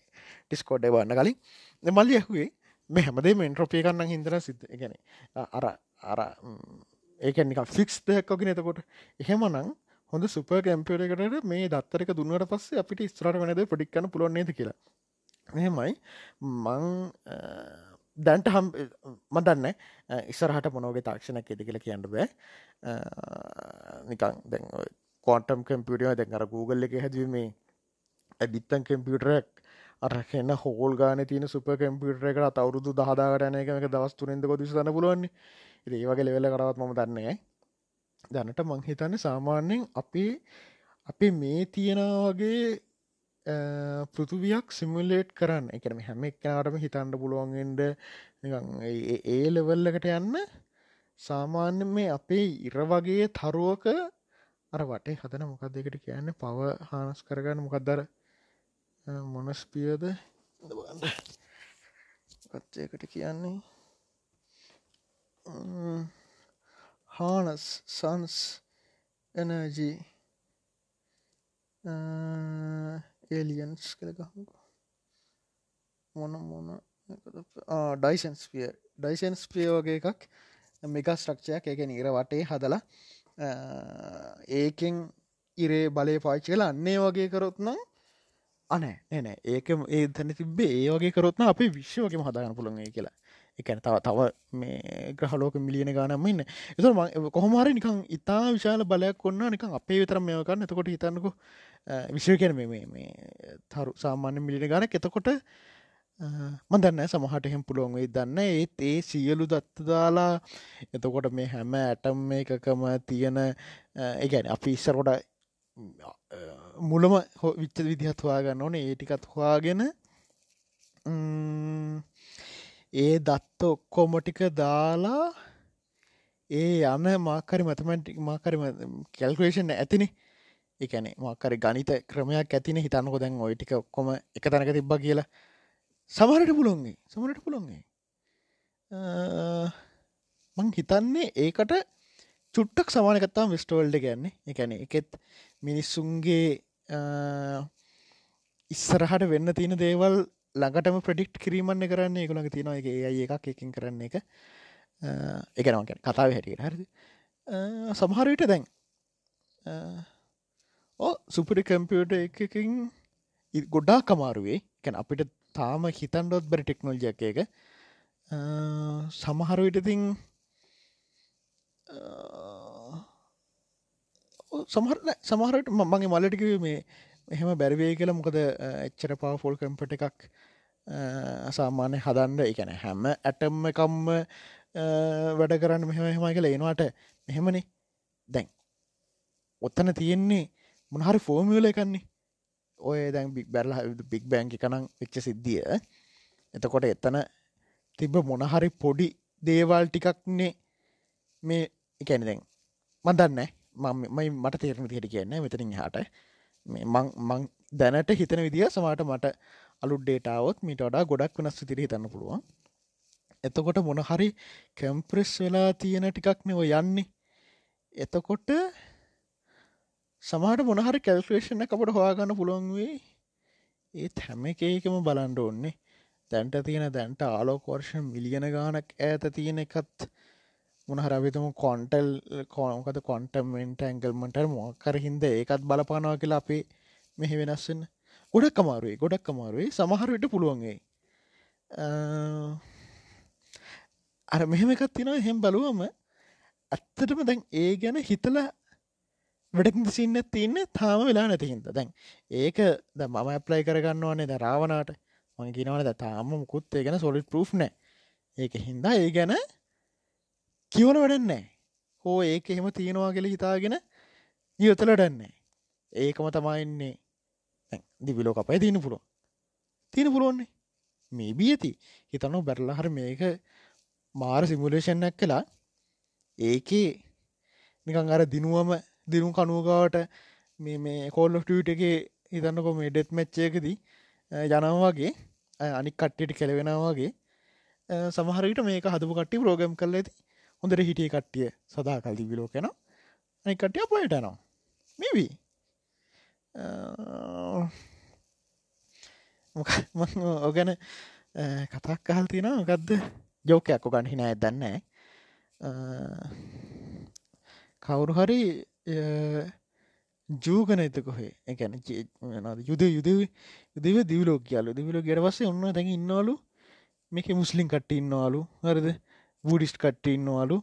S1: ටිස්කෝඩ්ඩ බන්න කලින්. මල්ලි ඇහුවේ මේ හැමදේ මෙන්ට්‍රොපිය කන්න හිදර සිද්ධ ගැන අර අර ඒකනික ෆික්ස් දෙයක්කගෙන එතකොට? එහෙමනං හොඳ සුප කැම්පියරකට මේ දත්තරක දුන්නට පස්සේ අපිට ස්ත්‍රට වනද පොඩික්කන්න පුලොන්නේද කියලා. මෙහෙමයි. මං දැන්ට හම් මදන්න ඉස්සරහට මොනෝගේ තාක්ෂණයක් ඇති කියලා කියන්න බෑ. නිකං දැන් කෝටම් කම්පියටිය දැන් අර Google එක හැදීමේ ඇබිත්තන් කම්පියුටරක් අරහෙන්න හෝල් ගාන තින සුප කම්පියුටර එකට අවුරුදු දහදාගටන එක දවස් තුනෙන්ද කොදිසි තන පුළුවන්නේ ඒ වගේ ලෙවෙල කරවත් මම දන්නේ දැනට මංහිතන්න සාමාන්‍යයෙන් අපි අපි මේ තියෙනවගේ පෘතුවයක් සිමුලේට් කරන්න. එකනම හැම එක්කනාටම හිතන්ඩ පුළුවන්ගෙන්ඩ ඒ ලෙවල්ලකට යන්න. සාමාන්‍ය මේ අපේ ඉර වගේ තරුවක අර වටේ හදන මොකක් දෙකට කියන්න? පව හානස් කරගන්න. මොකක්දර මොනස්පියද? ගත්තයකට කියන්නේ? harness sun's energy ඒලියන්ස් කළගහමු මොන මොන ඩයිසන්ස් පිය ඩයිසන්ස් පිය වගේ එකක් මෙක ස්ට්‍රක්ෂයක් එක නිර වටේ හදලා ඒකෙන් ඉරේ බලය පාච්චි කලා අන්නේ වගේ කරොත්නම් අනෑ නෑ ඒක ඒ තැන තිබේ ඒ වගේ කරොත්න අපි විශ්වකම හදාගන්න පුළන්ගේ කියලා. එකන තව තව මේ ග්‍රහලෝක මිලියන ගානම ඉන්න එතු කොහොමහරි නිකං ඉතා විශාල බලයක් කොන්න නිකං අපේ විතර මේකන්න එතකොට හිතන්නකු විශ්ව කියන මේ තරු සාමාන්‍ය මිලින ගාන එතකොට මදන්න සමහට එහෙම පුළුවන් වෙයි දන්න ඒත් ඒ සියලු දත්ත දාලා එතකොට මේ හැම ඇටම් එකකම තියෙන ඒගැන අපි ඉස්සරකොට මුලම හෝ විච්ච විදිහත් හවාගන්න ඕන. ඒටිකත් හවාගෙන ඒ දත්ත ඔක්කොමටික දාලා ඒ යන මාකරි මතමටික් මාකරම කැල්කේෂන් ඇතිනි. එකන මාකරි ගනිත ක්‍රමයක් ඇතින. හිතන්නකො දැන් ඔයිටික ඔක්කොම එක තැනක තිබ්බ කියලා. සමහරට පුළොන්ගේ සමරට පුළොන්ගේ මං හිතන්නේ ඒකට චුට්ටක් සමානකත්තාම විස්ටෝල්ඩ ගැන්නේ එකැන එකෙත් මිනිස්සුන්ගේ ඉස්සරහට වෙන්න තියෙන දේවල් ළඟටම ප්‍රඩික්් කිරීමන්න කරන්න එකළඟ තියෙනවා. එක ඒ එකක් එකින් කරන්න එක. එකනවක කතාව හැටියට. හරිදි? සමහරවිට දැන් ඕ සුපරි කම්පියුට එකකින් ගොඩා කමාරුවේ කැන අපිට තාම හිතන්ඩොත් බැරි ටෙක්නෝල්ජයක් එක සමහරවිටතින් සමහර සමහරට මගේ මල්ලටික මේ එහෙම බැරිවේ කියලා මොකද එච්චර පා ෆොල් කම්පට එකක් අසාමාන්‍ය හදන්ඩ එකන හැම ඇටම්ම එකම්ම වැඩ කරන්න මෙහෙම හෙමයි කියලා එනවාට මෙහෙමනේ. දැන් ඔත්තන තියෙන්නේ මොනහරි ෆෝමියල එකන්නේ ඔය දැන් බික් බැරල බික් බෑංකි කනං වෙච්ච සිද්ධිය. එතකොට එතන තිබ මොනහරි පොඩි දේවල් ටිකක්නේ මේ එකැන දැන් මදන්න මයි මට තේරණ තියට කියන්න මෙතරින් හට මං මං දැනට හිතන විදිිය සමට මට අලු ඩේටාවත් මිට වඩා ගොඩක් වෙනස් තිර හිතන්න පුළුවන්. එතකොට මොනහරි කැම්ප්‍රෙස් වෙලා තියෙන ටිකක් නෙව යන්නේ. එතකොට සමහට මොනහරි කැල්ෆේෂණ අපට හොයාගන්න පුළුවන්වේ ඒ හැම එකේකම බලන්ඩ ඔන්නේ දැන්ට තියෙන දැන්ට ආලෝකෝර්ෂන් මිලියන ගානක් ඇත තියෙන එකත් මොනහරවිතම කොන්ටල් කෝනකත කොන්ටමෙන්ට ඇංගල්මට මොකර හින්ද ඒකත් බලපානවා කියලා අපේ මෙහි වෙනස්සන්න ගොඩක් අමාරුවේ ගොඩක් අමාරුවේ සමහරවිට පුළුවන්ගේ අර මෙහෙම එකත් තින හෙම් බලුවම ඇත්තටම දැන් ඒ ගැන හිතල වැඩක් සින්න තින්න තාම වෙලා නැතිහින්ද දැන් ඒක ද මම ඇප්ලයි කරගන්න ඕනේ ද රාවනාට මංකිනවන ද තාම මුකුත් ඒ ගැන සොලිට පර් නෑ. ඒක හින්දා ඒ ගැන කියවන වැඩන්නෑ හෝ ඒක එහෙම තියෙනවා කියල හිතාගෙන ජීවතලටන්නේ ඒකම තමයින්නේ දිවිලෝ අපයි තියන පුළුව තියෙන පුළුවන්නේ මේ බිය ඇති. හිතනු බැරලා හර මේක මාර සිමුලේෂන්නක් කලා ඒකේ නිකං අර දිනුවම දිනු කනුවගාවට මේ මේ කෝල්ලොටට එක හිතන්නකො මේ ඩෙත් මැච්චයකදී ජනවගේ අනික් කට්ටියට කෙලවෙනවාගේ සමහරට මේක හදපු කට්ටි ප්‍රෝගම් කල ඇති. හොඳට හිටිය කට්ටිය සදා කල් දිවිලෝ කෙන අනි කට්ටිය පොයටනවා මේවී ඔගැන කතක් කහල් තියෙන ගදද ජෝකයක් ගන්න හින ඇදන්න කවුරු හරි ජූගන එතකොහේ එකැන යුද යුද යුදව දිවලෝ කියලු දිවිලෝ ගෙරවස්සේ ඔන්න දැන් ඉන්නවලු. මේක මුස්ලිම් කට්ට ඉන්නවාලු. හරිද? වඩිස්් කට්ට ඉන්නවාලු.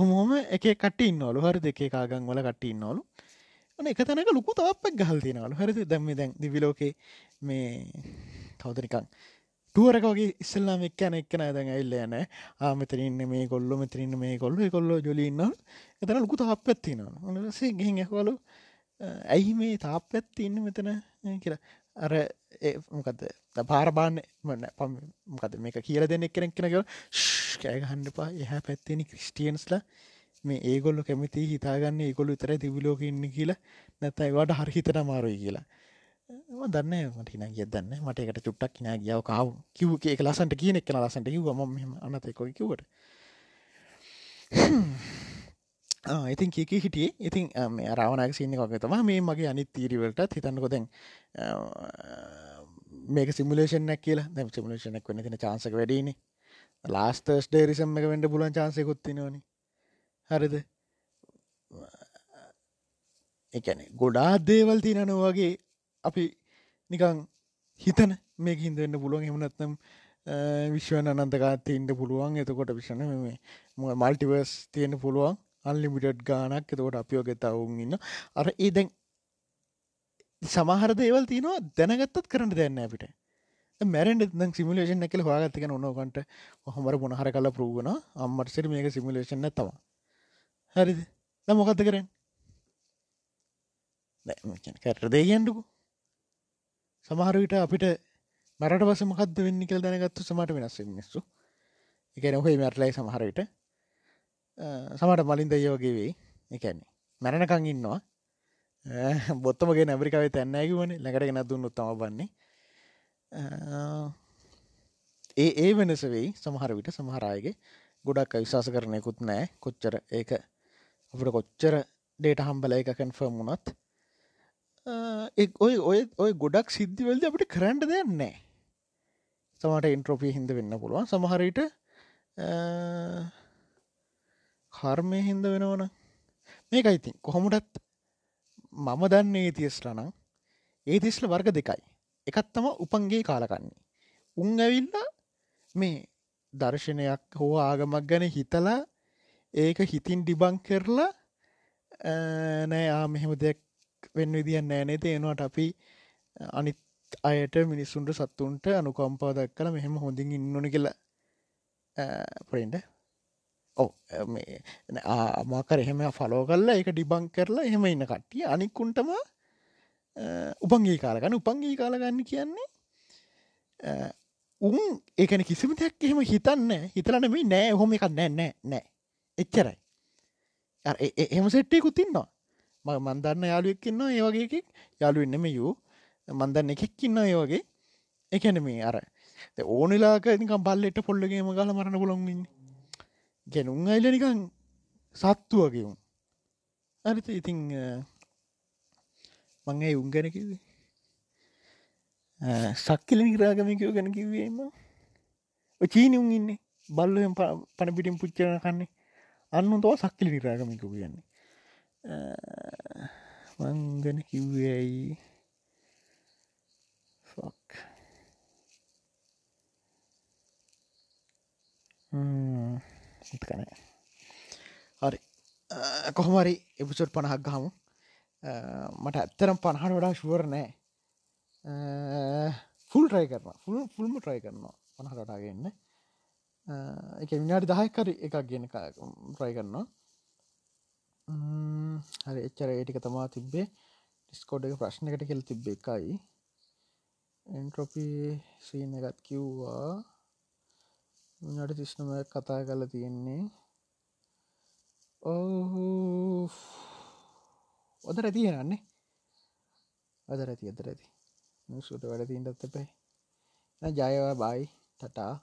S1: හොමෝම එක කට ඉන්නවලු. හරි දෙකේ කාගන් වල කට්ට ඉන්නවලු. එක තැනක ලොකු තාපක් ගහල් තියෙනවලු. හරිද? දැම්ම දැන් දිවිලෝකේ මේ කවදරිකං ටුවරකගේ ඉස්සල්ලාම එක්කන එක්කන දැන් ඇල්ල යන. ආමතරන්න මේ කොල්ල මෙතරන්න මේ කොල්ල කොල්ල ජොලින්න එතන ලොකු තාප ඇත්තිනවා ඔනසේ ගෙහින් ඇහවලු ඇයි මේ තාප ඇත්ති ඉන්න මෙතන කියලා. අර මොකද පාරබාන්න මන්න පම් මොකද මේක කියල දෙන්න එක්කෙන කෙනක කෑග හන්ඩපා එහ පැත්තෙන ක්‍රිස්ටියන්ස්ලා මේ ඒගොල්ල කැමති හිතාගන්න ඒකොලු තර තිවිලෝක ඉන්න කියලා. නැතයි වට හරිහිතට මාරුයි කියලා. දන්න මට හින කිය දන්න මට එකට චුට්ටක් කිනා ගියාව කාව. කිව් එක ලසන්ට කියන එක් ලසට කිව ම අනතකො කිවට ඉතින් කියක හිටියේ? ඉතින් රාවනක් සින්න කොක තම මේ මගේ අනිත් තීරවලට හිතන්නකො දැන් මේක සිමුලේෂනක් කියලා. දැ සිමුලේෂනක් වන්න තින චාන්සක වැඩීනි ලාස්තර්ස් ඩේරිසම් එක වෙන්ඩ පුලන් චාන්සයකුත්තිනවනි හරිද? එකන ගොඩා දේවල් තිනන වගේ අපි නිකං හිතන මේක හිදන්න පුළුවන්. එමනත්නම් විශ්වන අනන්තකාතීන්ට පුළුවන්. එතකොට විෂණ මේ මල්ටිවර්ස් තියෙන පුළුවන්. අල්ලිමිටඩ් ගානක් එතකොට අපියෝගෙ තවුන් ඉන්න. අර ඒ දැන් සමහර දේවල් තියනවා දැනගත්තත් කරන්න දෙන්න අපිට. මැරෙන්ට ද සිමිලේෂන් එකල හවාගත්තක නොනොකට හොමර මොනහර කල පරුවන අම්මට සිට මේක සිමිලේෂන් ඇතවා හරිද? මොකක්ද කරෙන් කැට දෙයන්ඩුකු සමහරවිට අපිට මරට පස මකද වෙන්න කල් දැනගත්තු සමට වෙනස් මිස්සු එක නොහේ මැටලයි සමහරවිට සමට මලින් දය වගේ වෙයි. එකන්නේ මැරණකං ඉන්නවා. බොත්තමගේ නැබරිකාවේ තැන්නෑකි වන ලැකට ගෙන දුන්න උත්තම බන්නේ ඒ ඒ වෙනස වෙයි සමහර විට සමහරයගේ ගොඩක් විශවාස කරනයකුත් නෑ කොච්චර ඒක අපට කොච්චර ඩේට හම්බල එක කන්ෆර්ම් වුණත්. ඔය ඔය ඔය ගොඩක් සිද්ධිවලද අපට කරන්න දෙයන්නෑ සමට ඉන්ට්‍රොපී හින්ද වෙන්න පුළුවන්. සමහරට කර්මය හින්ද වෙනවන මේක ඉතින්. කොහොමටත් මම දන්නේ ඒතිස්ලනං ඒතිස්ල වර්ග දෙකයි. එකත් තම උපන්ගේ කාලකන්නේ උන් ඇවිල්ල මේ දර්ශනයක් හෝ ආගමක් ගැන හිතලා ඒක හිතින් ඩිබං කරලා නෑ ආ මෙහෙම දෙයක් වෙන්න විදිියන් නෑනේ තියෙනවාට අපි අනිත් අයට මිනිස්සුන්ට සත්තුන්ට අනුකම්පා දක්කල මෙහෙම හොඳින් ඉන්නන කියලා පොරෙන්ට ඕ ආමාකර එහෙම ෆලෝ කල්ලා එක ඩිබං කරලා එහෙම ඉන්න කට්ටිය අනික්කුන්ටම උපන්ගේ කාලගන්න උපන්ගේ කාලගන්න කියන්නේ උන් ඒකන කිසිම දෙයක් එහෙම හිතන්න හිතලන මේ නෑ හොම එකක් නෑ නෑ නෑ. එච්චරයි. එහෙම සෙට්ටයකුත් ඉන්නවා මන්දන්න යාලුවෙක්කින්න ඒවගේකෙක් යාලුවෙන්නම යූ මන්දන්න එකෙක්කින්න ඒවගේ එකන මේ අර ඕනලාක නිකම් බල්ලෙට පොල්ලගේම ගල මරණ පුළොන්ගන්න ගැනුම් අයිල නිකං සත්තුවගේවුම් අරිත ඉතිං මංගේ උන් ගැන කිවේ සක්කිල නිරාගමිකයෝ ගැන කිවීම චීනවුන් ඉන්නේ. බල්ලුවෙන් පණ පිටින් පුච්චන කන්නේ. අන්න තව සක්කිලි නිරාගමික කියන්නේ. මංගන කිව්වයි ෆක් කන හරි. Uh, කොහොමරි එපිසොට් පණහක් ගහමු. Uh, මට ඇත්තරම් පණහට වඩා ශුවර නෑ. ෆුල් ට්‍රයි කරන ෆුල් ෆුල්ම ට්‍රයි කරනවා පණහටටාගන්න එක uh, විනාඩි දහයකරි එකක් ගෙන ට්‍රයි කරනවා. හරි එච්චර ඒටික තමා තිබ්බේ. ඩිස්කෝඩ් එක ප්‍රශ්නකට කෙල් තිබ්බ එකයි. එන්ට්‍රොපි සීන එකත් කිව්වා. නට තිශ්නම කතා කල තියෙන්නේ. ඔහු ඔද රැතියෙනන්නේ අද රැති අද රැති. සුට වැඩ තිීන්ටත් එපයි. ජයවා බයි ටටා.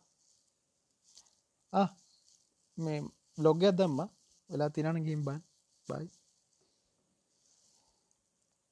S1: මේ බ්ලොග්ගයක් දම්ම. වෙලා තිරණ ගිම් බන් බයි